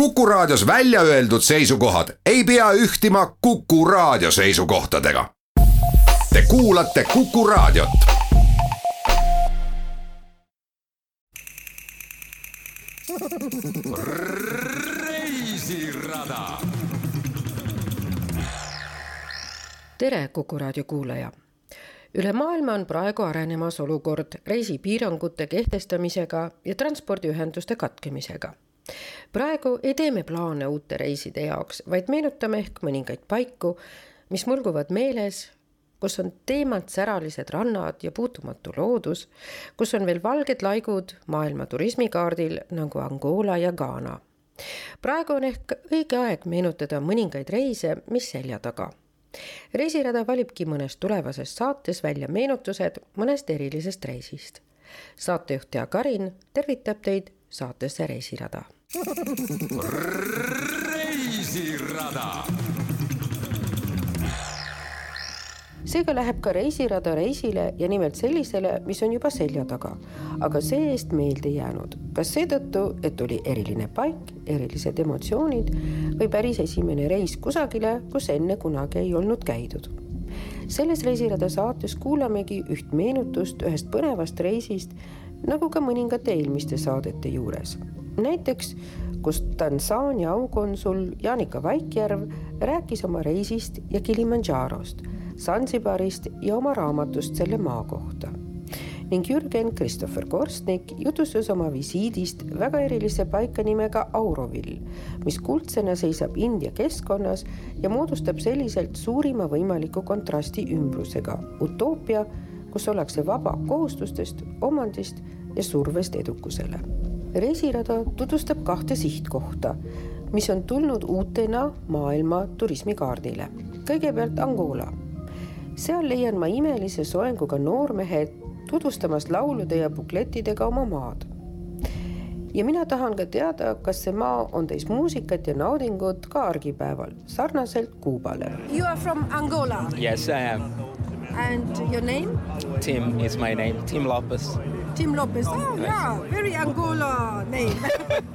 Kuku Raadios välja öeldud seisukohad ei pea ühtima Kuku Raadio seisukohtadega. Te kuulate Kuku Raadiot. reisirada. tere, Kuku Raadio kuulaja üle maailma on praegu arenemas olukord reisipiirangute kehtestamisega ja transpordiühenduste katkemisega praegu ei tee me plaane uute reiside jaoks, vaid meenutame ehk mõningaid paiku, mis mulguvad meeles, kus on teemant säralised rannad ja puutumatu loodus, kus on veel valged laigud maailma turismikaardil nagu Angola ja Ghana. praegu on ehk õige aeg meenutada mõningaid reise, mis selja taga reisirada valibki mõnes tulevases saates välja meenutused mõnest erilisest reisist. saatejuht Jaak Karin tervitab teid saatesse Reisirada reisirada. seega läheb ka reisirada reisile ja nimelt sellisele, mis on juba selja taga, aga see-eest meelde jäänud. kas seetõttu, et oli eriline paik, erilised emotsioonid või päris esimene reis kusagile, kus enne kunagi ei olnud käidud selles Reisirada saates kuulamegi üht meenutust ühest põnevast reisist, nagu ka mõningate eelmiste saadete juures näiteks kus Tansaania aukonsul Jaanika Vaikjärv rääkis oma reisist ja Kilimandžarost, Sansibarist ja oma raamatust selle maa kohta. Ning Jürgen Christopher Korstnik jutustas oma visiidist väga erilisse paika nimega Aurovill, mis kuldsena seisab India keskkonnas ja moodustab selliselt suurima võimaliku kontrasti ümbrusega, utoopia, kus ollakse vaba kohustustest, omandist ja survest edukusele reisirada tutvustab kahte sihtkohta, mis on tulnud uutena maailma turismikaardile. kõigepealt Angola. seal leian ma imelise soenguga noormehed tutvustamas laulude ja buklettidega oma maad. ja mina tahan ka teada, kas see maa on täis muusikat ja naudingut ka argipäeval, sarnaselt Kuubale. You are from Angola? Yes, I am. And your name? Tim is my name, Tim Lopez. Tim Lopez. Oh, yeah, very Angola name.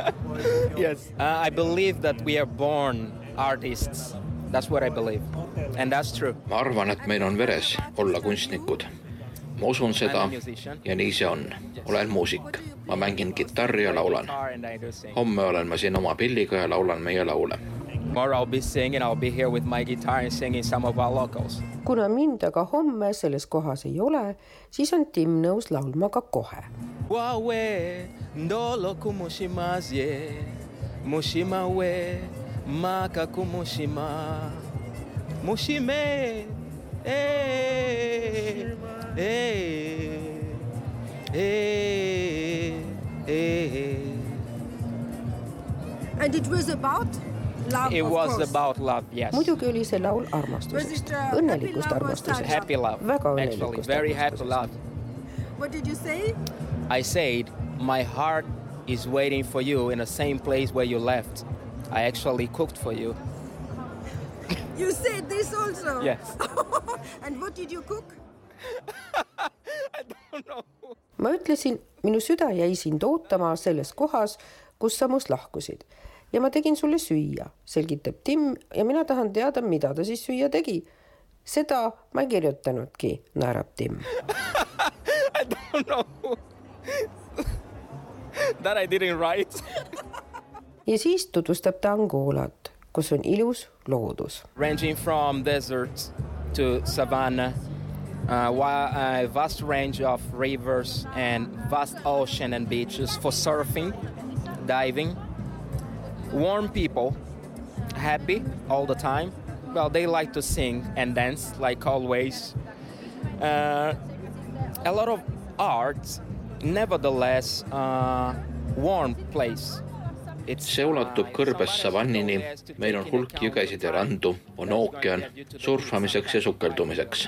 yes. Uh, I believe that we are born artists. That's what I believe. And that's true. ma arvan, et meil on veres olla kunstnikud. ma usun seda ja nii see on. olen muusik, ma mängin kitarri ja laulan. homme olen ma siin oma pilliga ja laulan meie laule Tomorrow I'll be singing, I'll be here with my guitar and singing some of our locals. kuna mind aga homme selles kohas ei ole, siis on Tim nõus laulma ka kohe. Wawe ndolo kumushimazie mushima we maka kumushima mushime eh eh eh eh and it was about love, It was about love, yes. muidugi oli see laul armastusest uh, õnnelikust happy love or armastusest. väga Actually, õnnelikust very happy love. What did you say? I said, my heart is waiting for you in the same place where you left. I actually cooked for you. You said this also? Yes. and what did you cook? ma ütlesin, minu süda jäi sind ootama selles kohas, kus sa must lahkusid ja ma tegin sulle süüa, selgitab Tim ja mina tahan teada, mida ta siis süüa tegi. seda ma ei kirjutanudki, naerab Tim. I don't know. that I didn't write. ja siis tutvustab ta Angolat, kus on ilus loodus. Ranging from deserts to savanna, uh, a vast range of rivers and vast ocean and beaches for surfing, diving. Warm people, happy all the time. Well, they like to sing and dance like always. Uh, a lot of art, nevertheless, uh, warm place. see ulatub kõrbes savannini, meil on hulk jõgesid ja randu, on ookean surfamiseks ja sukeldumiseks.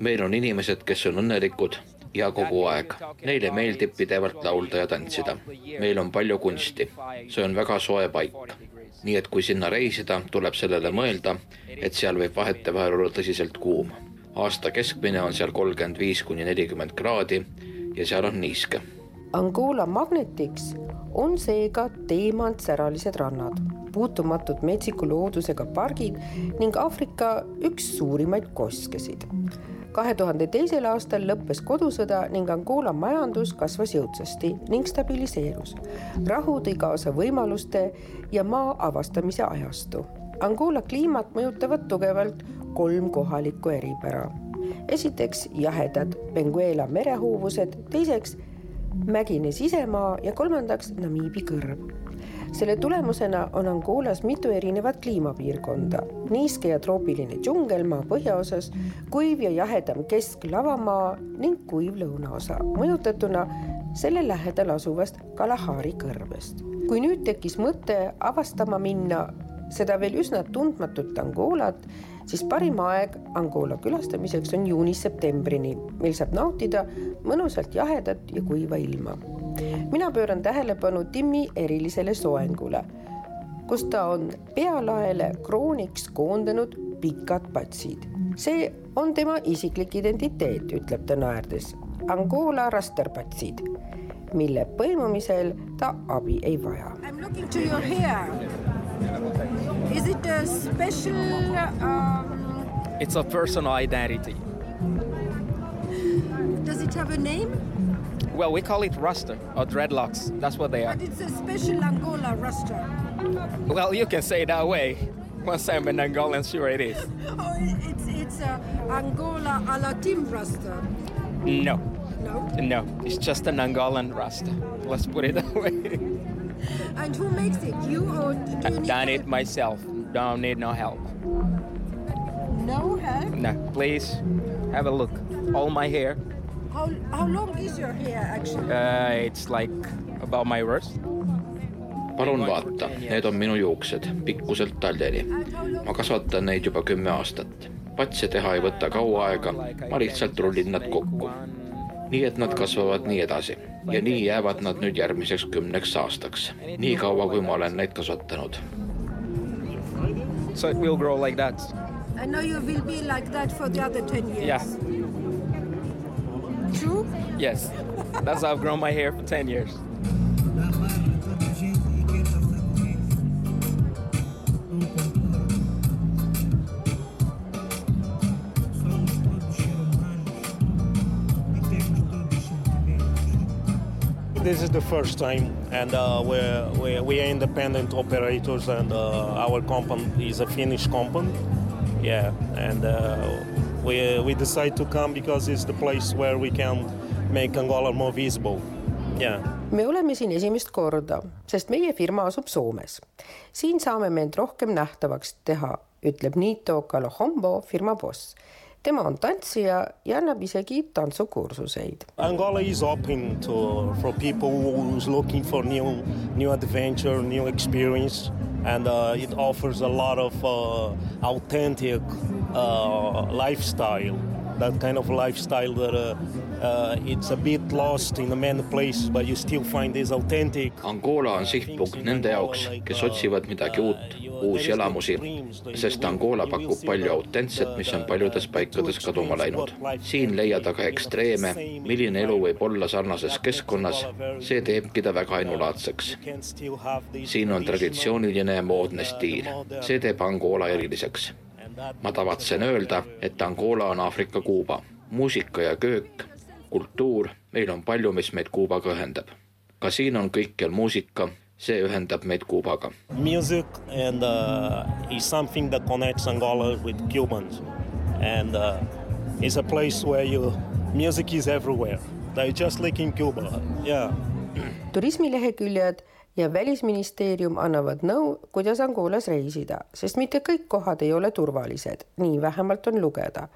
meil on inimesed, kes on õnnelikud ja kogu aeg. Neile meeldib pidevalt laulda ja tantsida. meil on palju kunsti, see on väga soe paik. nii et kui sinna reisida, tuleb sellele mõelda, et seal võib vahetevahel olla tõsiselt kuum. aasta keskmine on seal kolmkümmend viis kuni nelikümmend kraadi ja seal on niiske Angola magnetiks on seega teemantsäralised rannad, puutumatud metsiku loodusega pargid ning Aafrika üks suurimaid koskesid kahe tuhande teisel aastal lõppes kodusõda ning Angola majandus kasvas jõudsasti ning stabiliseerus. rahu tõi kaasa võimaluste ja maa avastamise ajastu. Angola kliimat mõjutavad tugevalt kolm kohalikku eripära. esiteks jahedad Benguela merehoovused, teiseks mägine sisemaa ja kolmandaks Namiibi kõrv selle tulemusena on Angolas mitu erinevat kliimapiirkonda, niiske ja troopiline džungel maa põhjaosas, kuiv ja jahedam kesk-lavamaa ning kuiv lõunaosa, mõjutatuna selle lähedal asuvast Kalahari kõrvest. kui nüüd tekkis mõte avastama minna seda veel üsna tundmatut Angolat, siis parim aeg Angola külastamiseks on juunist septembrini, mil saab nautida mõnusalt jahedat ja kuiva ilma mina pööran tähelepanu Timmi erilisele soengule, kus ta on pealaele krooniks koondanud pikad patsid. see on tema isiklik identiteet, ütleb ta naerdes. Angola rasterpatsid, mille põimumisel ta abi ei vaja. I am looking to your hair. Is it a special um, It's a personal identity. does it have a name? Well, we call it Rasta or dreadlocks. That's what they are. But it's a special Angola rasta. Well, you can say it that way. Once I'm an Angolan, sure it is. Oh, it's it's a Angola a la Tim roster. No, No. no, it's just an Angolan Rasta. Let's put it that way. And who makes it? You or do you I've done it help? myself. Don't need no help. No help. No, please have a look. All my hair, How how long is your hair actually? uh, it's like about my wrist. palun vaata, need on minu juuksed pikkuselt taljeni. Ma kasvatan neid juba kümme aastat. patse teha ei võta kaua aega, ma lihtsalt rullin nad kokku. nii et nad kasvavad nii edasi ja nii jäävad nad nüüd järgmiseks kümneks aastaks, nii kaua, kui ma olen neid kasvatanud. So it will grow like that. And now you will be like that for the other ten years. Yeah. True. Yes, that's how I've grown my hair for 10 years. This is the first time, and uh, we're, we're, we are independent operators, and uh, our company is a Finnish company. Yeah, and uh, we, we decide to come because it's the place where we can make Angola more visible. Yeah. me oleme siin esimest korda, sest meie firma asub Soomes. siin saame me end rohkem nähtavaks teha, ütleb Niito Kalohombo, firma boss. Tema on tantsija ja annab isegi tantsukursuseid. Angola is open to for people who's looking for new new adventure, new experience, and uh, it offers a lot of uh, authentic uh, lifestyle. That kind of lifestyle that uh, uh, it's a bit lost in many places, but you still find this authentic. Angola on sihtpunkt nende jaoks, kes otsivad midagi uut, uusi elamusi, sest Angola pakub palju autentset, mis on paljudes paikades kaduma läinud. siin leiad aga ekstreeme, milline elu võib olla sarnases keskkonnas, see teebki ta väga ainulaadseks. siin on traditsiooniline ja moodne stiil, see teeb Angola eriliseks. ma tavatsen öelda, et Angola on Aafrika Kuuba, muusika ja köök, kultuur, meil on palju, mis meid Kuubaga ühendab. ka siin on kõikjal muusika, see ühendab meid Kuubaga music and uh, is something that connects Angola with Cubans, and uh, it's a place where you music is everywhere. Like just like in Cuba, yeah. turismileheküljed ja Välisministeerium annavad nõu, kuidas Angolas reisida, sest mitte kõik kohad ei ole turvalised, nii vähemalt on lugeda.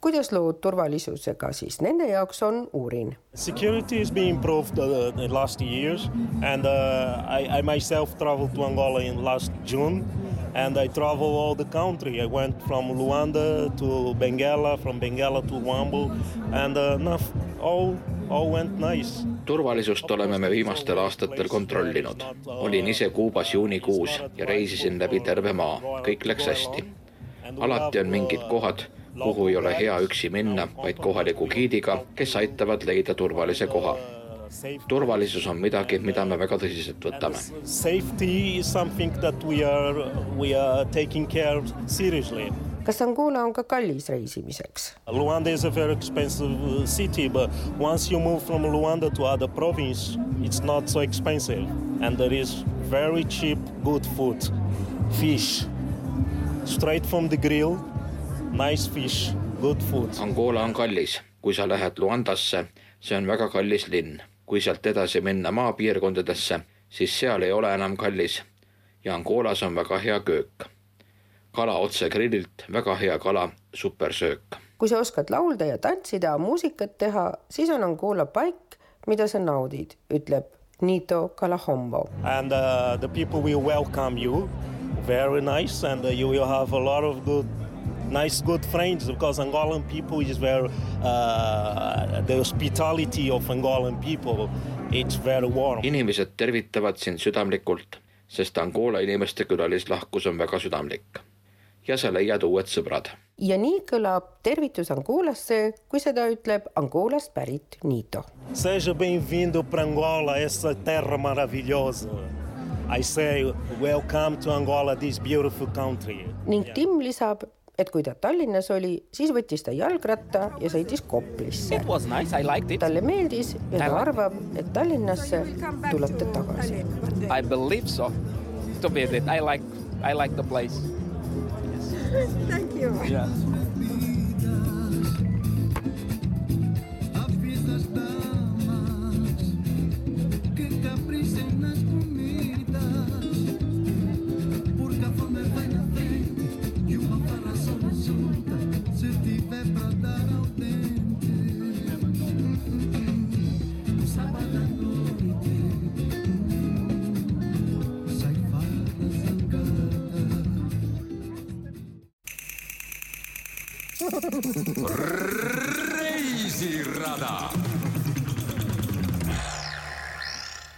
Kuidas lood turvalisusega siis nende jaoks on, uurin Security has been improved uh, the last years, and uh, I, I myself traveled to Angola in last June, and I traveled all the country. I went from Luanda to Bengala, from Bengala to Wambo, and uh, enough, all all went nice. turvalisust oleme me viimastel aastatel kontrollinud. olin ise Kuubas juunikuus ja reisisin läbi terve maa, kõik läks hästi. alati on mingid kohad, kuhu ei ole hea üksi minna, vaid kohaliku giidiga, kes aitavad leida turvalise koha. turvalisus on midagi, mida me väga tõsiselt võtame. Safety is something that we are, we are taking care seriously kas Angola on ka kallis reisimiseks? Luanda is a very expensive uh, city, but once you move from Luanda to other province, it's not so expensive, and there is very cheap, good food, fish, straight from the grill, nice fish, good food. Angola on kallis, kui sa lähed Luandasse, see on väga kallis linn. kui sealt edasi minna maapiirkondadesse, siis seal ei ole enam kallis ja Angolas on väga hea köök kala otse grillilt, väga hea kala, supersöök. kui sa oskad laulda ja tantsida, muusikat teha, siis on Angola paik, mida sa naudid, ütleb Nito Kalahombo. And uh, the people will welcome you very nice and uh, you will have a lot of good nice good friends because Angolan people is very uh, the hospitality of Angolan people it's very warm. inimesed tervitavad sind südamlikult, sest Angola inimeste külalislahkus on väga südamlik ja sa leiad uued sõbrad. ja nii kõlab tervitus Angolasse, kui seda ütleb Angolast pärit Nito. Seja bem-vindo para Angola, essa terra maravilhosa. I say welcome to Angola, this beautiful country. ning Tim lisab, et kui ta Tallinnas oli, siis võttis ta jalgratta ja sõitis Koplisse. Nice, talle meeldis ja ta arvab, et Tallinnasse tuleb ta tagasi. I believe so. To visit, I like, I like the place. Thank you. Yeah. Reisirada.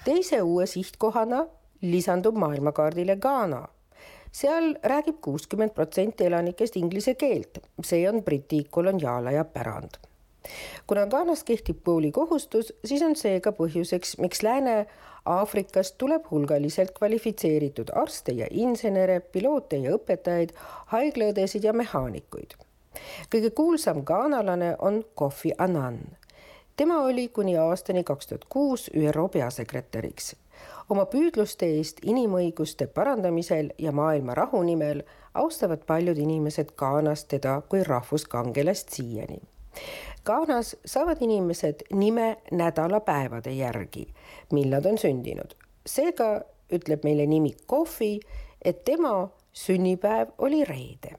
teise uue sihtkohana lisandub maailmakaardile Ghana. seal räägib kuuskümmend protsenti elanikest inglise keelt, see on Briti koloniaalaja pärand. kuna Ghanas kehtib koolikohustus, siis on see ka põhjuseks, miks Lääne-Aafrikast tuleb hulgaliselt kvalifitseeritud arste ja insenere, piloote ja õpetajaid, haiglaõdesid ja mehaanikuid kõige kuulsam ghanalane on Kofi Annan. tema oli kuni aastani kaks tuhat kuus ÜRO peasekretäriks. oma püüdluste eest inimõiguste parandamisel ja maailma rahu nimel austavad paljud inimesed Ghanas teda kui rahvuskangelast siiani. Ghanas saavad inimesed nime nädalapäevade järgi, mil nad on sündinud. seega ütleb meile nimi Kofi, et tema sünnipäev oli reede.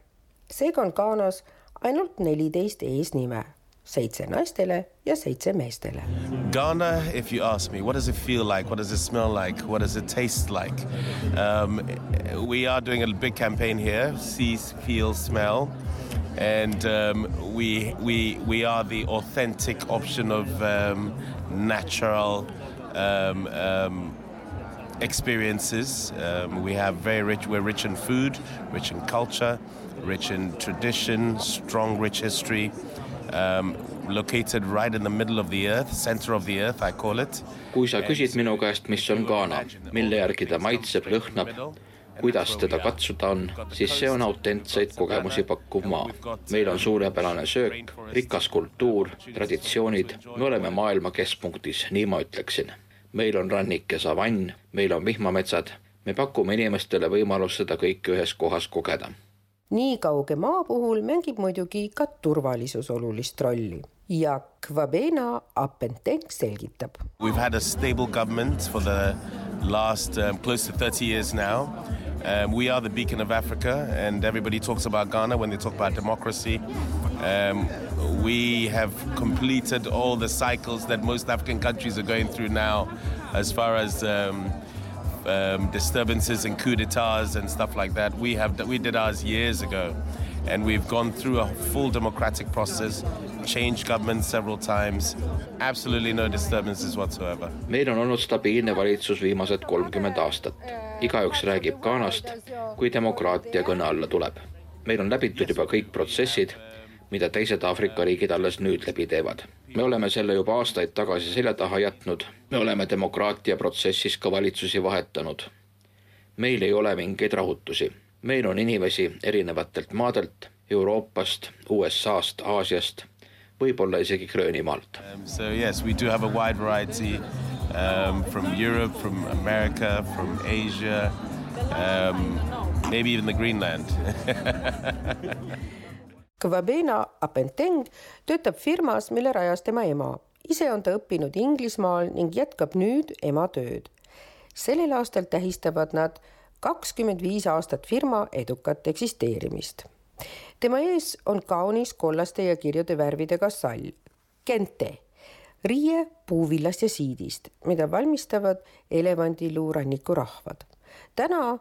seega on Ghanas ainult neliteist eesnime, seitse naistele ja seitse meestele. Ghana, if you ask me, what does it feel like? What does it smell like? What does it taste like? Um, we are doing a big campaign here, see, feel, smell. And um, we, we, we are the authentic option of um, natural um, um, experiences. Um, we have very rich, we're rich in food, rich in culture, rich in tradition, strong, rich history. Um, located right in the middle of the earth, center of the earth, I call it. kui sa küsid minu käest, mis on Ghana, mille järgi ta maitseb, lõhnab, kuidas teda katsuda on, siis see on autentseid kogemusi pakkuv maa. meil on suurepärane söök, rikas kultuur, traditsioonid, me oleme maailma keskpunktis, nii ma ütleksin. meil on rannik ja savann, meil on vihmametsad, me pakume inimestele võimalust seda kõike ühes kohas kogeda nii kauge maa puhul mängib muidugi ka turvalisus olulist rolli ja Kvabena Appenteng selgitab. We've had a stable government for the last um, close to 30 years now. Um, we are the beacon of Africa, and everybody talks about Ghana when they talk about democracy. Um, we have completed all the cycles that most African countries are going through now, as far as um, um, disturbances and coup d'etats and stuff like that. We have we did ours years ago, and we've gone through a full democratic process, changed government several times. Absolutely no disturbances whatsoever. meil on olnud stabiilne valitsus viimased kolmkümmend aastat. igaüks räägib Ghanast, kui demokraatia kõne alla tuleb. meil on läbitud juba kõik protsessid. mida teised Aafrika riigid alles nüüd läbi teevad. Me oleme selle juba aastaid tagasi selja taha jätnud, me oleme demokraatia protsessis ka valitsusi vahetanud. meil ei ole mingeid rahutusi, meil on inimesi erinevatelt maadelt, Euroopast, USA-st, Aasiast, võib-olla isegi Gröönimaalt Um, so yes, we do have a wide variety um, from Europe, from America, from Asia, um, maybe even the Greenland. Kvabena Apenteng töötab firmas, mille rajas tema ema. ise on ta õppinud Inglismaal ning jätkab nüüd ema tööd. sellel aastal tähistavad nad kakskümmend viis aastat firma edukat eksisteerimist. tema ees on kaunis kollaste ja kirjude värvidega sall, kente, riie puuvillast ja siidist, mida valmistavad elevandiluuranniku rahvad. täna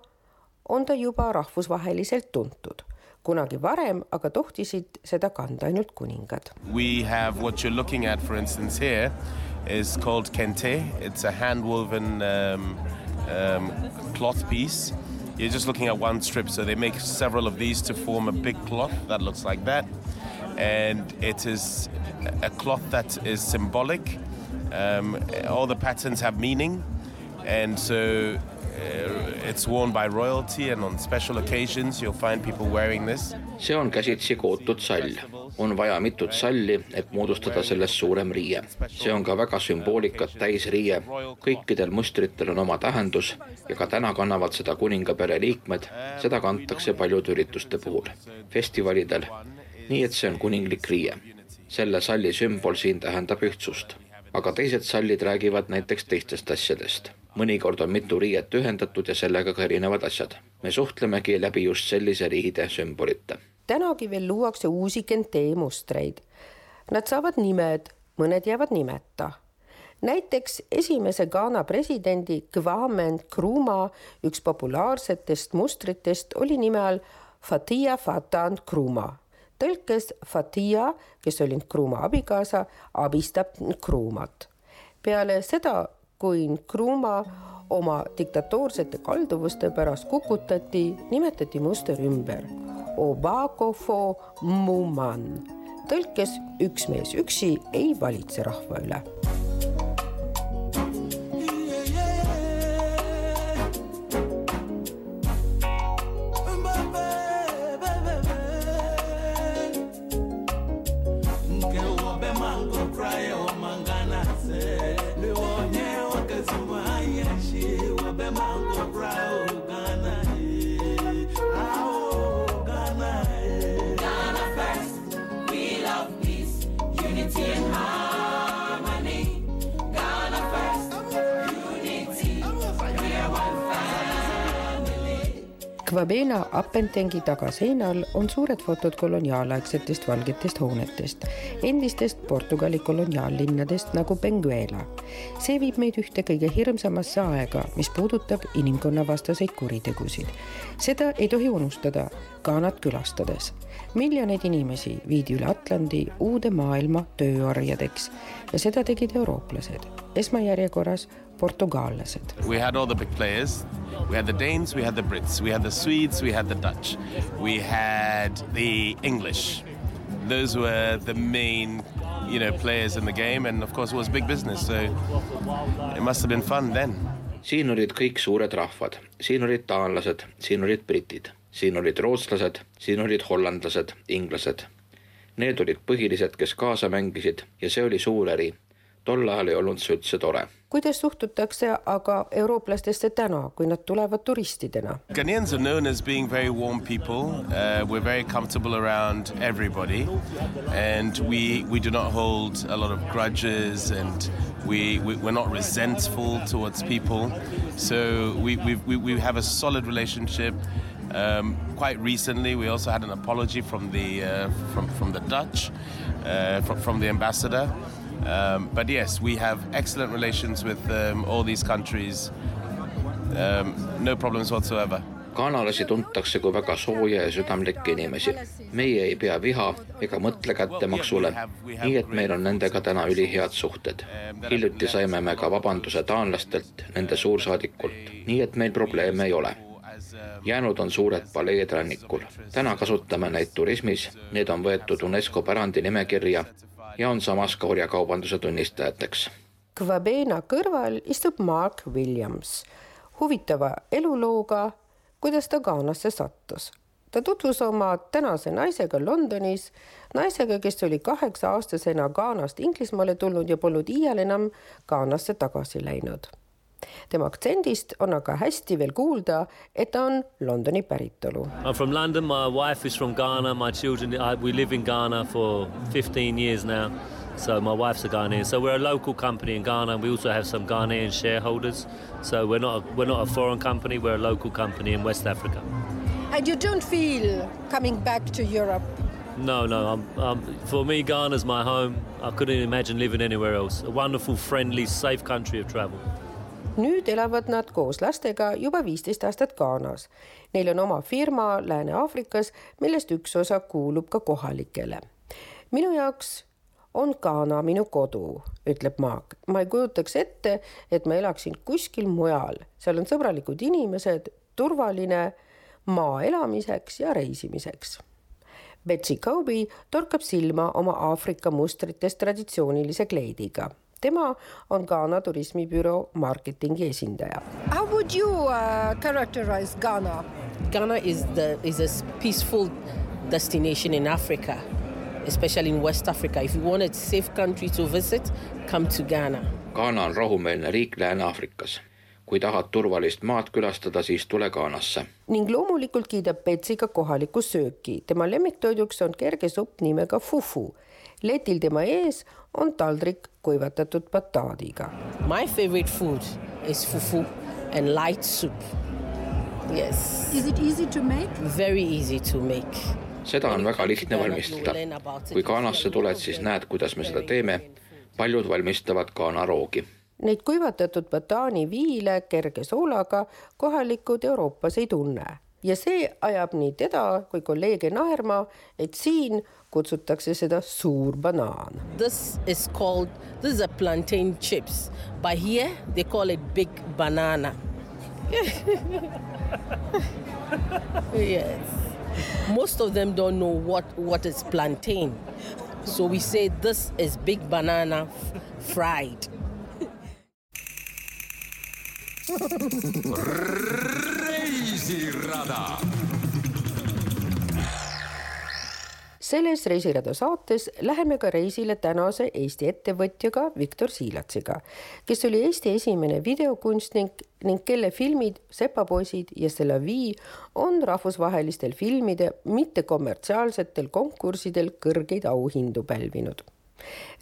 on ta juba rahvusvaheliselt tuntud kunagi varem aga tohtisid seda kanda ainult kuningad. we have what you're looking at, for instance, here is called kente. It's a hand woven um, um, cloth piece. You're just looking at one strip, so they make several of these to form a big cloth that looks like that. And it is a cloth that is symbolic. Um, all the patterns have meaning. And so it's worn by royalty, and on special occasions, you'll find people wearing this. see on käsitsi kootud sall. on vaja mitut salli, et moodustada sellest suurem riie. see on ka väga sümboolikat täis riie. kõikidel mustritel on oma tähendus ja ka täna kannavad seda kuningapere liikmed. seda kantakse paljude ürituste puhul, festivalidel. nii et see on kuninglik riie. selle salli sümbol siin tähendab ühtsust aga teised sallid räägivad näiteks teistest asjadest. Mõnikord on mitu riiet ühendatud ja sellega ka erinevad asjad. me suhtlemegi läbi just sellise riide sümbolite. tänagi veel luuakse uusi kentee mustreid. Nad saavad nimed, mõned jäävad nimeta. näiteks esimese Ghana presidendi Kwame Nkrumah üks populaarsetest mustritest oli nime all Fatia Fatan Nkrumah tõlkes Fatia, kes oli Nkrumah abikaasa, abistab Nkrumat. peale seda, kui Nkrumah oma diktatoorsete kalduvuste pärast kukutati, nimetati muster ümber Obakofo Muman. tõlkes üks mees üksi ei valitse rahva üle Kvabena Appentengi tagaseinal on suured fotod koloniaalaegsetest valgetest hoonetest, endistest Portugali koloniaallinnadest nagu Benguela. see viib meid ühte kõige hirmsamasse aega, mis puudutab inimkonnavastaseid kuritegusid. seda ei tohi unustada Ghanat külastades. miljoneid inimesi viidi üle Atlandi uude maailma tööorjadeks ja seda tegid eurooplased, esmajärjekorras portugaallased. We had all the big players. We had the Danes, we had the Brits, we had the Swedes, we had the Dutch, we had the English. Those were the main, you know, players in the game, and of course it was big business. So it must have been fun then. siin olid kõik suured rahvad, siin olid taanlased, siin olid britid, siin olid rootslased, siin olid hollandlased, inglased. Need olid põhilised, kes kaasa mängisid ja see oli suur äri. tol ajal ei olnud see üldse tore kuidas suhtutakse aga eurooplastesse täna, kui nad tulevad turistidena? Ghanaians are known as being very warm people. Uh, we're very comfortable around everybody, and we we do not hold a lot of grudges, and we, we we're not resentful towards people. So we we we, we have a solid relationship. Um, quite recently, we also had an apology from the uh, from from the Dutch, uh, from from the ambassador. Um, but yes, we have excellent relations with um, all these countries. Um, no problems whatsoever. kanalasi tuntakse kui väga sooja ja südamlikke inimesi. meie ei pea viha ega mõtle kättemaksule, nii et meil on nendega täna ülihead suhted. hiljuti saime me ka vabanduse taanlastelt, nende suursaadikult, nii et meil probleeme ei ole. jäänud on suured paleed rannikul. täna kasutame neid turismis, need on võetud UNESCO pärandi nimekirja ja on samas ka orjakaubanduse tunnistajateks. Kvabena kõrval istub Mark Williams, huvitava elulooga, kuidas ta Ghanasse sattus ta tutvus oma tänase naisega Londonis, naisega, kes oli kaheksa-aastasena Ghanast Inglismaale tulnud ja polnud iial enam Ghanasse tagasi läinud. Tema aktsendist on aga hästi veel kuulda, et ta on Londoni päritolu. I am from London, my wife is from Ghana, my children, we live in Ghana for fifteen years now. So my wife's a Ghanaian. So we're a local company in Ghana. And we also have some Ghanaian shareholders. So we're not a, we're not a foreign company. We're a local company in West Africa. And you don't feel coming back to Europe? No, no. I'm, I'm, for me, Ghana's my home. I couldn't imagine living anywhere else. A wonderful, friendly, safe country of travel. Nüüd elavad nad koos lastega juba viisteist aastat Ghanas. Neil on oma firma Lääne-Aafrikas, millest üks osa kuulub ka kohalikele. minu jaoks on Ghana minu kodu, ütleb Maak. ma ei kujutaks ette, et ma elaksin kuskil mujal, seal on sõbralikud inimesed, turvaline maa elamiseks ja reisimiseks. Betsy Kobe torkab silma oma Aafrika mustritest traditsioonilise kleidiga. Tema on Ghana turismibüroo marketingi esindaja. How would you uh, characterize Ghana? Ghana is the is a peaceful destination in Africa, especially in West Africa. If you want a safe country to visit, come to Ghana. Ghana on rahumeelne riik Lääne-Aafrikas kui tahad turvalist maad külastada, siis tule Ghanasse. ning loomulikult kiidab Betsi ka kohalikku sööki. tema lemmiktoiduks on kerge supp nimega fufu. letil tema ees on taldrik kuivatatud bataadiga. My favorite food is fufu and light soup. Yes. Is it easy to make? Very easy to make. seda on väga lihtne valmistada. kui Ghanasse tuled, siis näed, kuidas me seda teeme. paljud valmistavad Ghana roogi Neid kuivatatud bataani viile kerge soolaga kohalikud Euroopas ei tunne ja see ajab nii teda kui kolleege naerma, et siin kutsutakse seda suur banaan. This is called, this is a plantain chips, but here they call it big banana yes. Most of them don't know what, what is plantain. So we say this is big banana fried. reisirada. selles Reisirada saates läheme ka reisile tänase Eesti ettevõtjaga Viktor Siilatsiga, kes oli Eesti esimene videokunstnik ning kelle filmid Sepapoisid ja Selavi on rahvusvahelistel filmide mittekommertsiaalsetel konkurssidel kõrgeid auhindu pälvinud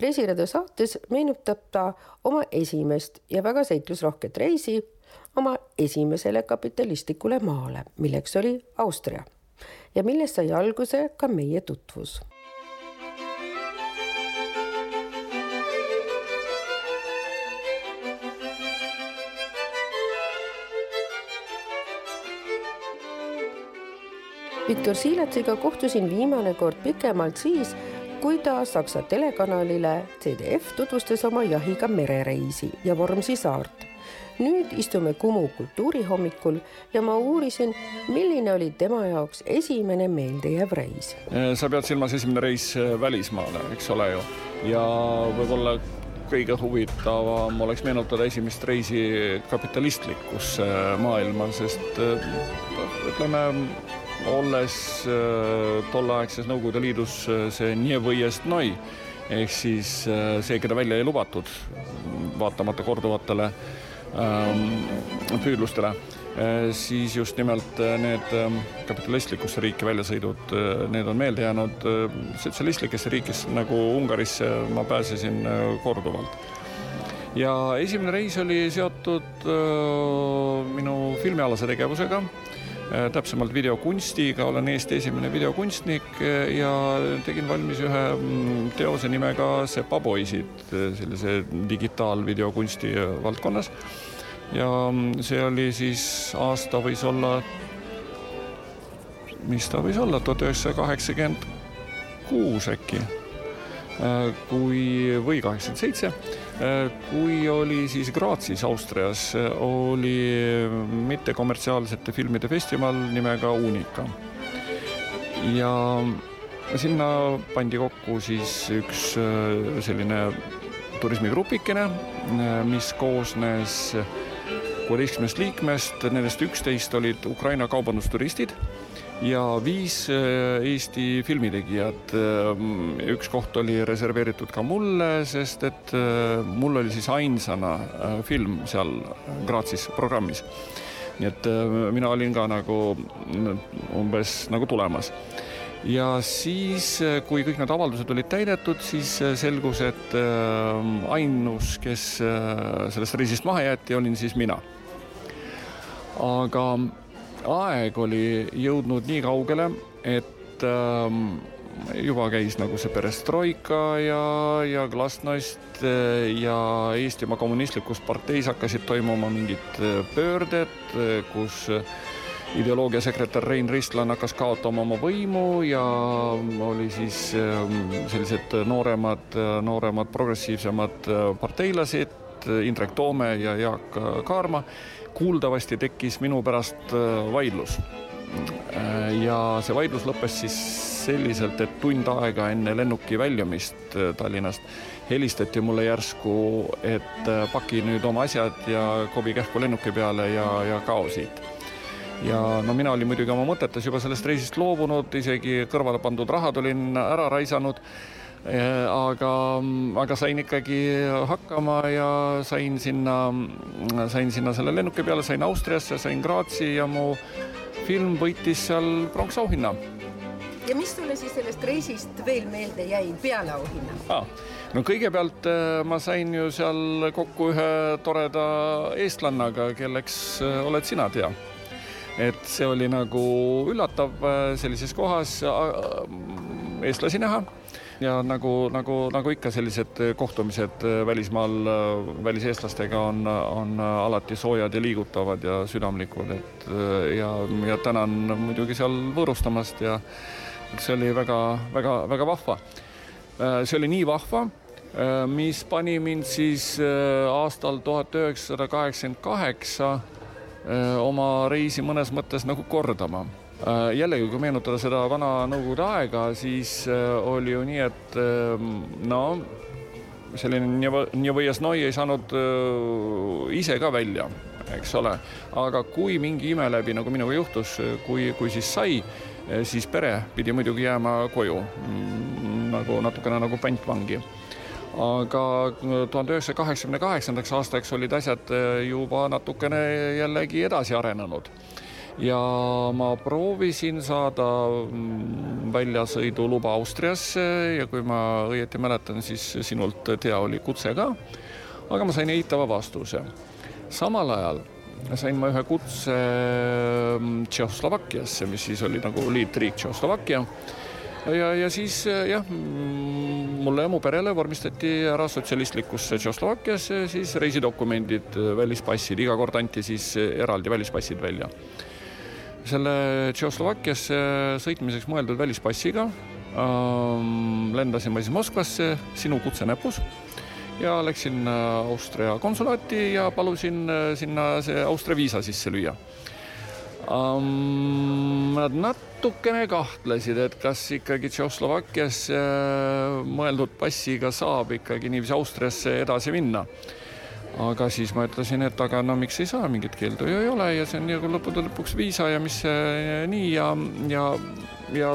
reisirada saates meenutab ta oma esimest ja väga seiklusrohket reisi oma esimesele kapitalistlikule maale, milleks oli Austria ja millest sai alguse ka meie tutvus Viktor Siilatsiga kohtusin viimane kord pikemalt siis, kui ta Saksa telekanalile CDF tutvustas oma jahiga merereisi ja Vormsi saart. Nüüd istume Kumu kultuurihommikul ja ma uurisin, milline oli tema jaoks esimene meeldejääv reis. sa pead silmas esimene reis välismaale, eks ole ju, ja võib-olla kõige huvitavam oleks meenutada esimest reisi kapitalistlikkusse maailma, sest ütleme olles äh, tolleaegses Nõukogude Liidus äh, see Nievõiest-Noi ehk siis äh, see, keda välja ei lubatud, vaatamata korduvatele püüdlustele, siis just nimelt need ähm, kapitalistlikusse riiki väljasõidud, need on meelde jäänud. sotsialistlikesse riikidesse nagu Ungarisse ma pääsesin korduvalt. ja esimene reis oli seotud minu filmialase tegevusega Äh, täpsemalt videokunstiga, olen Eesti esimene videokunstnik äh, ja tegin valmis ühe mm, teose nimega Sepapoisid, äh, sellise digitaalvideokunsti valdkonnas. Ja mm, see oli siis aasta võis olla, mis ta võis olla, tuhat üheksasada kaheksakümmend kuus äkki. kui, või kaheksakümmend seitse, kui oli siis Graatsis, Austrias, oli mittekommertsiaalsete filmide festival nimega Unica. ja sinna pandi kokku siis üks selline turismigrupikene, mis koosnes kuueteistkümnest liikmest, nendest üksteist olid Ukraina kaubandusturistid ja viis äh, Eesti filmitegijat. Ähm, üks koht oli reserveeritud ka mulle, sest et äh, mul oli siis ainsana äh, film seal Graatsis programmis. nii et mina olin ka nagu umbes nagu tulemas ja siis, kui kõik need avaldused olid täidetud, siis selgus, et ainus, kes sellest reisist maha jäeti, olin siis mina aga aeg oli jõudnud nii kaugele, et ähm, juba käis nagu see perestroika ja, ja glasnost äh, ja Eestimaa Kommunistlikus Parteis hakkasid toimuma mingid äh, pöörded, äh, kus ideoloogiasekretär Rein Ristlan hakkas kaotama oma võimu ja oli siis ähm, sellised nooremad, nooremad progressiivsemad parteilased, Indrek Toome ja Jaak Kaarma kuuldavasti tekkis minu pärast äh, vaidlus. Äh, ja see vaidlus lõppes siis selliselt, et tund aega enne lennuki väljumist äh, Tallinnast helistati mulle järsku, et paki nüüd oma asjad ja kobi kähku lennuki peale ja, ja kao siit ja no mina olin muidugi oma mõtetes juba sellest reisist loobunud, isegi kõrvale pandud rahad olin ära raisanud aga, aga sain ikkagi hakkama ja sain sinna, sain sinna selle lennuki peale, sain Austriasse, sain Graatsi ja mu film võitis seal pronksauhinna. ja mis sulle siis sellest reisist veel meelde jäi peale auhinna ah,? no kõigepealt äh, ma sain ju seal kokku ühe toreda eestlannaga, kelleks äh, oled sina, Tea et see oli nagu üllatav äh, sellises kohas eestlasi näha ja nagu, nagu, nagu ikka sellised kohtumised välismaal väliseestlastega on, on alati soojad ja liigutavad ja südamlikud, et ja, ja tänan muidugi seal võõrustamast ja see oli väga-väga-väga vahva. see oli nii vahva, mis pani mind siis aastal tuhat üheksasada kaheksakümmend kaheksa oma reisi mõnes mõttes nagu kordama jällegi, kui meenutada seda vana Nõukogude aega, siis äh, oli ju nii, et ähm, no selline Njevõiasnoi ei saanud äh, ise ka välja, eks ole, aga kui mingi ime läbi, nagu minuga juhtus, kui, kui siis sai, siis pere pidi muidugi jääma koju mm, nagu natukene nagu pantvangi. Aga tuhande üheksasaja kaheksakümne kaheksandaks aastaks olid asjad juba natukene jällegi edasi arenenud ja ma proovisin saada mm, väljasõiduluba Austriasse ja kui ma õieti mäletan, siis sinult, Tea, oli kutse ka. aga ma sain eitava vastuse. samal ajal sain ma ühe kutse mm, Tšehhoslovakkiasse, mis siis oli nagu liitriik Tšehhoslovakkia. ja, ja siis jah, mm, mulle ja mu perele vormistati ära sotsialistlikusse Tšehhoslovakkiasse siis reisidokumendid, välispassid, iga kord anti siis eraldi välispassid välja selle Tšehhoslovakkiasse sõitmiseks mõeldud välispassiga ähm, lendasin ma siis Moskvasse, sinu kutse näpus ja läksin äh, Austria konsulaati ja palusin äh, sinna see Austria viisa sisse lüüa um,. Nad natukene kahtlesid, et kas ikkagi Tšehhoslovakkiasse äh, mõeldud passiga saab ikkagi niiviisi Austriasse edasi minna aga siis ma ütlesin, et aga no miks ei saa, mingit keeldu? Ju ei ole. Ja see on nagu lõppude lõpuks viisa ja mis nii ja, ja, ja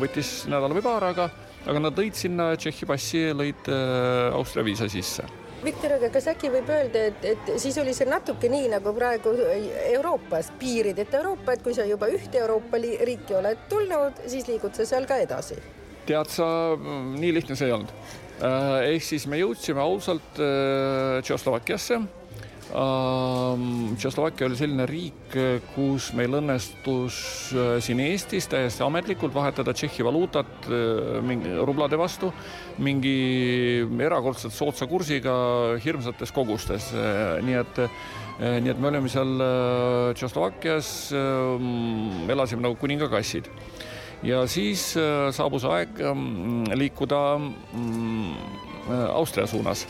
võttis nädal või paar, aga, aga nad lõid sinna Tšehhi passi, lõid äh, Austria viisa sisse. Viktor, aga kas äkki võib öelda, et, et siis oli see natuke nii nagu praegu Euroopas, piirideta Euroopa, et kui sa juba ühte Euroopa riiki oled tulnud, siis liigud sa seal ka edasi? tead sa, nii lihtne see ei olnud. Äh, ehk siis me jõudsime ausalt äh, Tšehhoslovakkiasse. Ähm, Tšehhoslovakkia oli selline riik, kus meil õnnestus äh, siin Eestis täiesti ametlikult vahetada Tšehhi valuutat mingi rublade vastu mingi erakordselt soodsa kursiga hirmsates kogustes, nii et nii et me olime seal Tšehhoslovakkias, elasime nagu kuningakassid ja siis saabus aeg liikuda Austria suunas.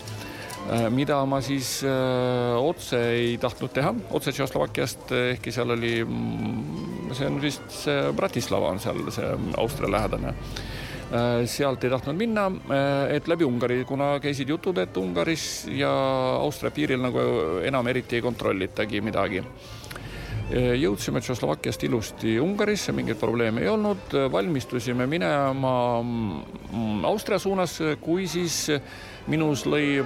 Mida ma siis otse ei tahtnud teha, otse Tšehhoslovakkiast, ehkki seal oli, see on vist see Bratislava on seal see Austria lähedane. Äh, sealt ei tahtnud minna, äh, et läbi Ungari, kuna käisid jutud, et Ungaris ja Austria piiril nagu enam eriti ei kontrollitagi midagi. äh, jõudsime Tšehhoslovakkiast ilusti Ungarisse, mingeid probleeme ei olnud, valmistusime minema mm, Austria suunas, kui siis minus lõi,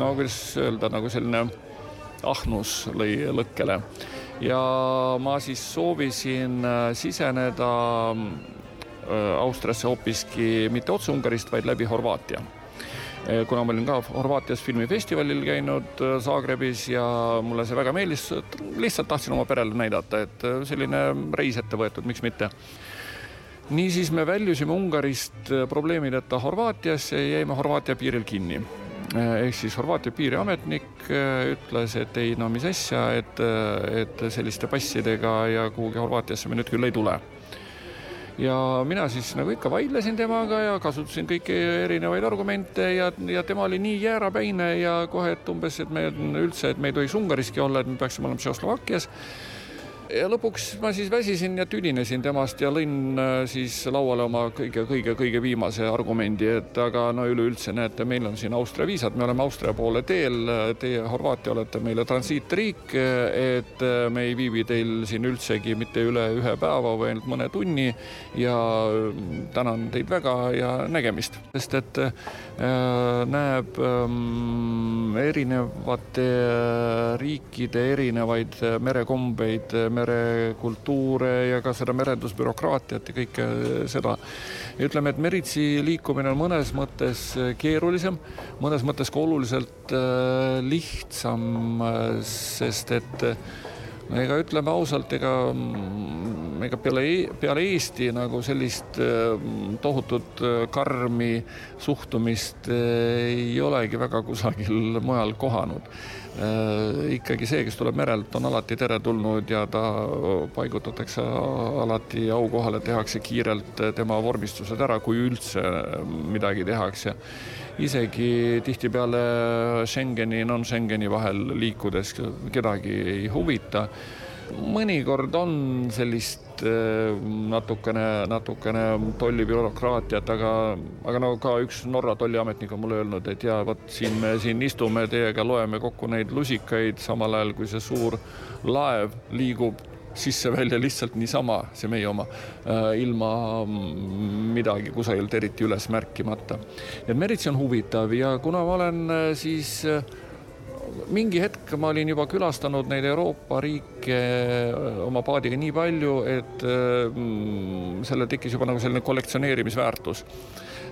no kuidas öelda, nagu selline ahnus lõi lõkkele. ja ma siis soovisin siseneda Äh, Austriasse hoopiski mitte otse Ungarist, vaid läbi Horvaatia äh, kuna ma olin ka Horvaatias filmifestivalil käinud äh, Zagrebis ja mulle see väga meeldis, lihtsalt tahtsin oma perele näidata, et selline reis ette võetud, miks mitte. niisiis me väljusime Ungarist probleemideta Horvaatiasse ja jäime Horvaatia piiril kinni. ehk siis Horvaatia piiriametnik ütles, et ei no mis asja, et, et selliste passidega ja kuhugi Horvaatiasse me nüüd küll ei tule ja mina siis nagu ikka vaidlesin temaga ja kasutasin kõiki erinevaid argumente ja, ja tema oli nii jäärapäine ja kohe, et umbes, et me üldse, et me ei tohiks Ungariski olla, et me peaksime olema Tšehhoslovakkias ja lõpuks ma siis väsisin ja tüdinesin temast ja lõin äh, siis lauale oma kõige-kõige-kõige viimase argumendi, et aga no üleüldse näete, meil on siin Austria viisad, me oleme Austria poole teel, teie Horvaatia olete meile transiitriik, et äh, me ei viibi teil siin üldsegi mitte üle ühe päeva või ainult mõne tunni ja äh, tänan teid väga ja nägemist, sest et näeb ähm, erinevate riikide erinevaid merekombeid merekultuure ja ka seda merendusbürokraatiat ja kõike seda. ütleme, et meritsi liikumine on mõnes mõttes keerulisem, mõnes mõttes ka oluliselt äh, lihtsam, äh, sest et ega ütleme ausalt, ega, mm, ega peale, e-, peale Eesti nagu sellist tohutut äh, karmi suhtumist äh, ei olegi väga kusagil mujal kohanud. Äh, ikkagi see, kes tuleb merelt, on alati teretulnud ja ta paigutatakse alati aukohale, tehakse kiirelt tema vormistused ära, kui üldse midagi tehakse isegi tihtipeale Schengeni, non-Schengeni vahel liikudes kedagi ei huvita. mõnikord on sellist äh, natukene, natukene tollibürokraatiat, aga, aga no ka üks Norra tolliametnik on mulle öelnud, et jaa, vot siin me siin istume teiega, loeme kokku neid lusikaid, samal ajal kui see suur laev liigub sisse-välja lihtsalt niisama, see meie oma, äh, ilma mm, midagi kusagilt eriti üles märkimata. et Meritsi on huvitav ja kuna ma olen äh, siis äh, mingi hetk ma olin juba külastanud neid Euroopa riike oma paadiga nii palju, et mm, sellel tekkis juba nagu selline kollektsioneerimisväärtus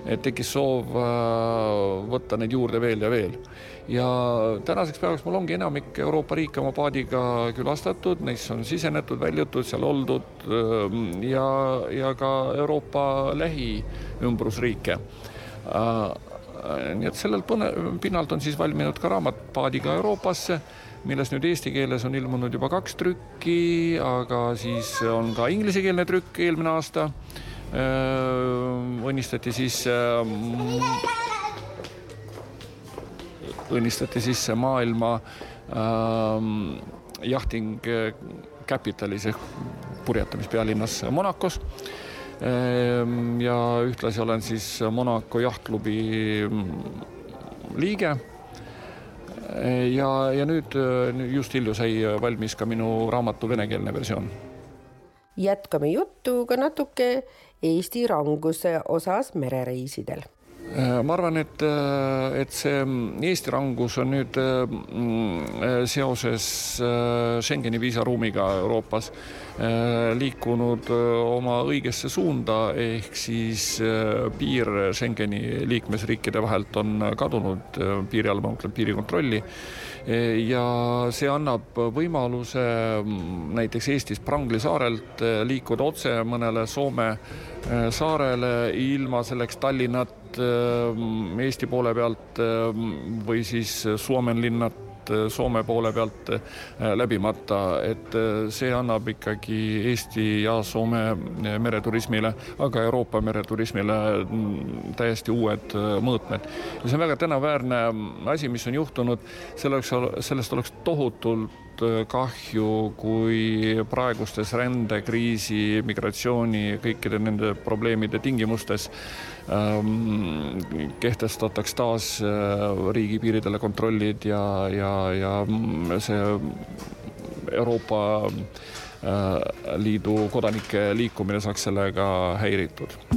et tekkis soov võtta neid juurde veel ja veel. ja tänaseks päevaks mul ongi enamik Euroopa riike oma paadiga külastatud, neisse on sisenetud, väljutud, seal oldud ja, ja ka Euroopa lähiümbrusriike äh, nii et sellelt pinnalt on siis valminud ka raamat Paadiga Euroopasse, millest nüüd eesti keeles on ilmunud juba kaks trükki, aga siis on ka inglisekeelne trükk eelmine aasta Äh, õnnistati siis õnnistati sisse maailma ähm, jahting Capitalis ehk purjetamispealinnas Monacos. Ja ühtlasi olen siis Monaco jahtklubi mm, liige. ja, ja nüüd just hilju sai valmis ka minu raamatu venekeelne versioon. jätkame juttu ka natuke Eesti ranguse osas merereisidel? Äh, ma arvan, et, äh, et see mm, Eesti rangus on nüüd mm, seoses äh, Schengeni viisaruumiga Euroopas liikunud oma õigesse suunda, ehk siis piir Schengeni liikmesriikide vahelt on kadunud, piiri all ma mõtlen piirikontrolli ja see annab võimaluse mm, näiteks Eestis Prangli saarelt eh, liikuda otse mõnele Soome eh, saarele ilma selleks Tallinnat eh, Eesti poole pealt või siis Suomenlinnat sealt Soome poole pealt läbimata, et see annab ikkagi Eesti ja Soome mereturismile, aga Euroopa mereturismile mm, täiesti uued mõõtmed. ja see on väga tänuväärne asi, mis on juhtunud, selleks, sellest oleks tohutult kahju, kui praegustes rändekriisi, migratsiooni, kõikide nende probleemide tingimustes ähm, kehtestataks taas äh, riigipiiridele kontrollid ja, ja, ja see Euroopa äh, Liidu kodanike liikumine saaks sellega häiritud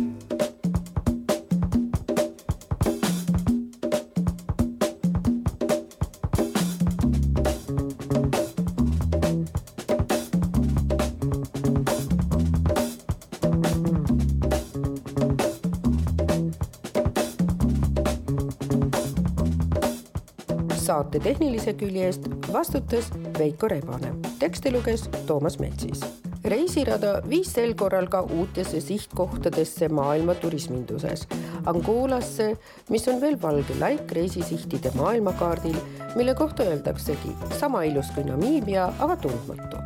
tehnilise külje eest vastutas Veiko Rebane, teksti luges Toomas Metsis. reisirada viis sel korral ka uutesse sihtkohtadesse maailma turisminduses. Angolasse, mis on veel valge laik reisisihtide maailmakaardil, mille kohta öeldaksegi sama ilus kui Namiibia, aga tundmatu.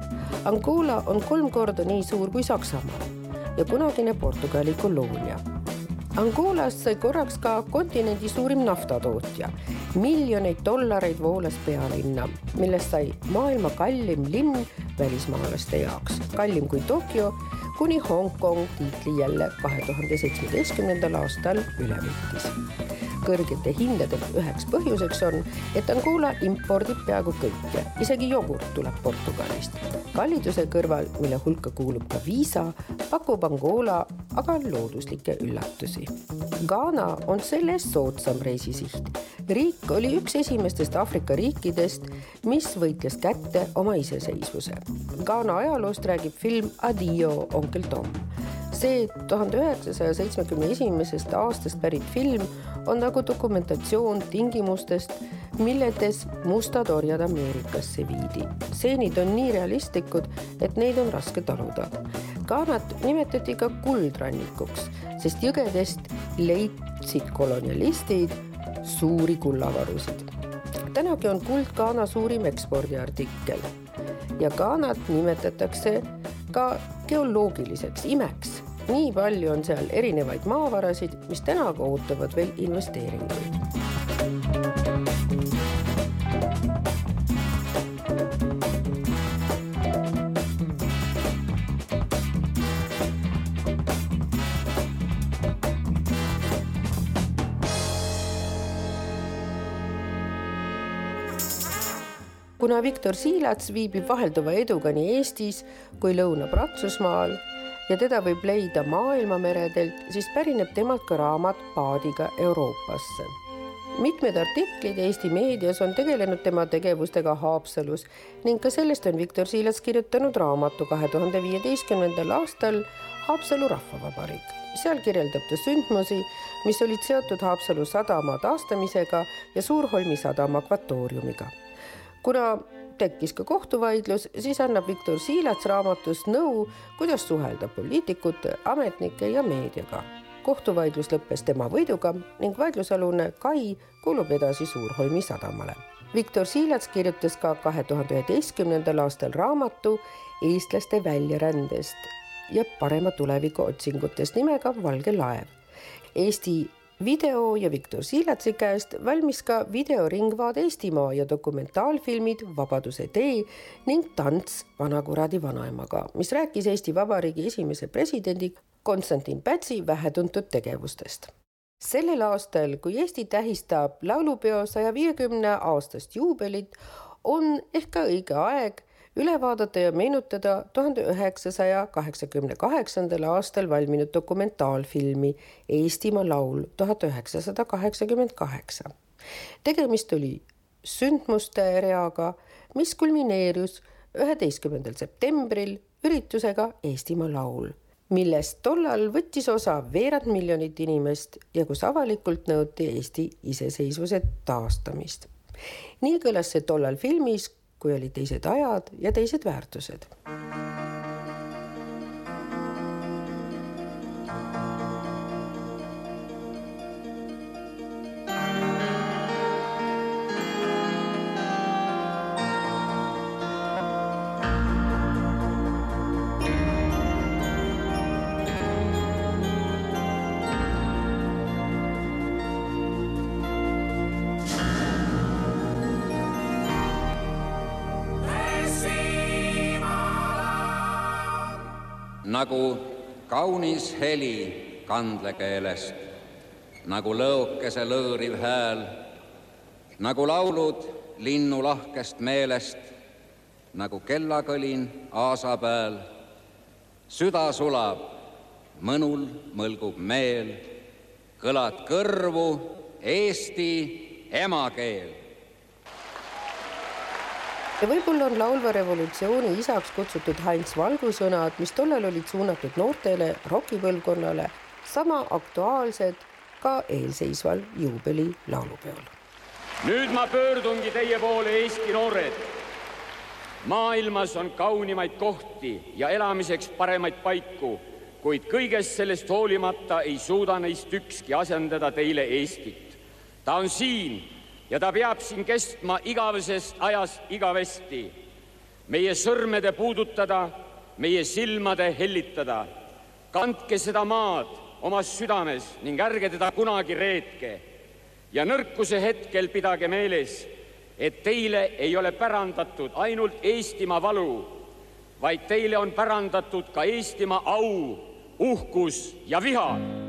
Angola on kolm korda nii suur kui Saksamaa ja kunagine Portugali koloonia Angolas sai korraks ka kontinendi suurim naftatootja. miljoneid dollareid voolas pealinna, millest sai maailma kallim linn välismaalaste jaoks, kallim kui Tokyo, kuni Hongkong tiitli jälle kahe tuhande seitsmeteistkümnendal aastal üle võttis kõrgete hindade üheks põhjuseks on, et Angola impordib peaaegu kõike, isegi jogurt tuleb Portugalist. kalliduse kõrval, mille hulka kuulub ka viisa, pakub Angola aga looduslikke üllatusi. Ghana on selle eest soodsam reisisiht. riik oli üks esimestest Aafrika riikidest, mis võitles kätte oma iseseisvuse. Ghana ajaloost räägib film Adio, onkel Tom see tuhande üheksasaja seitsmekümne esimesest aastast pärit film on nagu dokumentatsioon tingimustest, milledes mustad orjad Ameerikasse viidi. stseenid on nii realistlikud, et neid on raske taluda. Ghanat nimetati ka kuldrannikuks, sest jõgedest leidsid kolonialistid suuri kullavarusid. tänagi on kuld Ghana suurim ekspordiartikkel ja Ghanat nimetatakse ka geoloogiliseks imeks nii palju on seal erinevaid maavarasid, mis tänaga ootavad veel investeeringuid. Kuna Viktor Siilats viibib vahelduva eduga nii Eestis kui Lõuna-Prantsusmaal ja teda võib leida maailmameredelt, siis pärineb temalt ka raamat Paadiga Euroopasse. mitmed artiklid Eesti meedias on tegelenud tema tegevustega Haapsalus ning ka sellest on Viktor Siilats kirjutanud raamatu kahe tuhande viieteistkümnendal aastal Haapsalu rahvavabariik. seal kirjeldab ta sündmusi, mis olid seotud Haapsalu sadama taastamisega ja Suurholmi sadama akvatooriumiga. Kuna tekkis ka kohtuvaidlus, siis annab Viktor Siilats raamatus nõu, kuidas suhelda poliitikute, ametnike ja meediaga. kohtuvaidlus lõppes tema võiduga ning vaidlusalune kai kuulub edasi Suurholmi sadamale. Viktor Siilats kirjutas ka kahe tuhande üheteistkümnendal aastal raamatu eestlaste väljarändest ja parema tuleviku otsingutest nimega Valge laev. Eesti video ja Viktor Siilatsi käest valmis ka videoringvaade Eestimaa ja dokumentaalfilmid Vabaduse tee ning Tants vanakuradi vanaemaga, mis rääkis Eesti Vabariigi esimese presidendi Konstantin Pätsi vähetuntud tegevustest. sellel aastal, kui Eesti tähistab laulupeo saja viiekümne aastast juubelit, on ehk ka õige aeg üle vaadata ja meenutada tuhande üheksasaja kaheksakümne kaheksandal aastal valminud dokumentaalfilmi Eestimaa laul tuhat üheksasada kaheksakümmend kaheksa. tegemist oli sündmuste reaga, mis kulmineerus üheteistkümnendal septembril üritusega Eestimaa laul millest tollal võttis osa veerand miljonit inimest ja kus avalikult nõuti Eesti iseseisvuse taastamist. nii kõlas see tollal filmis kui olid teised ajad ja teised väärtused nagu kaunis heli kandlekeelest, nagu lõokese lõõriv hääl, nagu laulud linnu lahkest meelest, nagu kellakõlin aasapääl. süda sulab, mõnul mõlgub meel, kõlad kõrvu Eesti emakeel ja võib-olla on laulva revolutsiooni isaks kutsutud Heinz Valgu sõnad, mis tollal olid suunatud noortele rokipõlvkonnale, sama aktuaalsed ka eelseisval juubeli laulupeol. nüüd ma pöördungi teie poole, Eesti noored. maailmas on kaunimaid kohti ja elamiseks paremaid paiku, kuid kõigest sellest hoolimata ei suuda neist ükski asendada teile Eestit. ta on siin ja ta peab siin kestma igavesest ajast igavesti. meie sõrmede puudutada, meie silmade hellitada. kandke seda maad omas südames ning ärge teda kunagi reetke. ja nõrkuse hetkel pidage meeles, et teile ei ole pärandatud ainult Eestimaa valu, vaid teile on pärandatud ka Eestimaa au, uhkus ja viha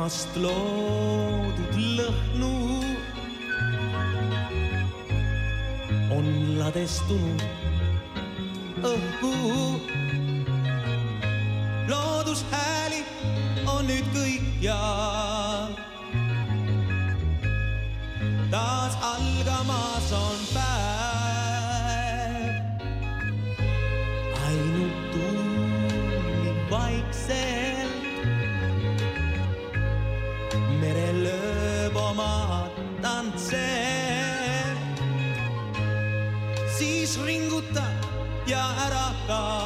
vihmast loodud lõhnu on ladestunud õhku loodushääli on nüüd kõikjal. taas algamas يا أراك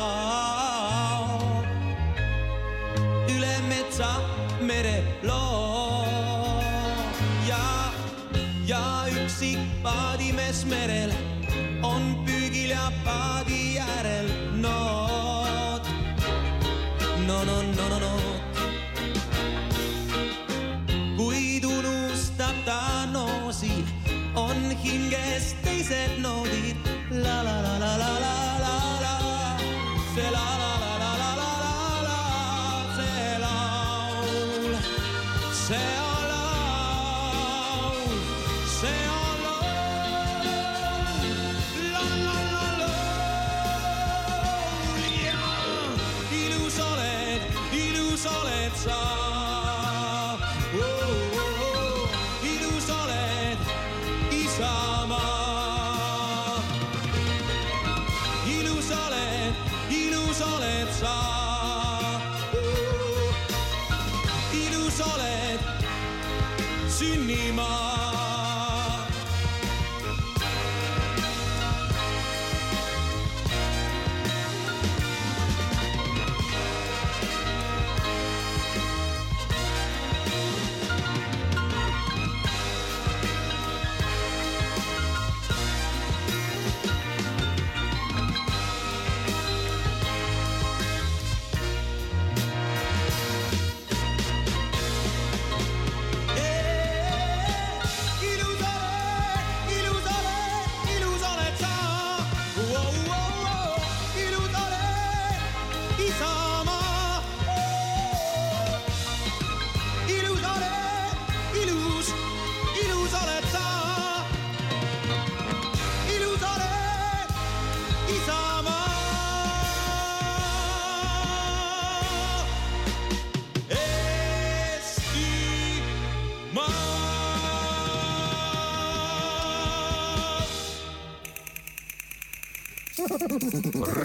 Correcto.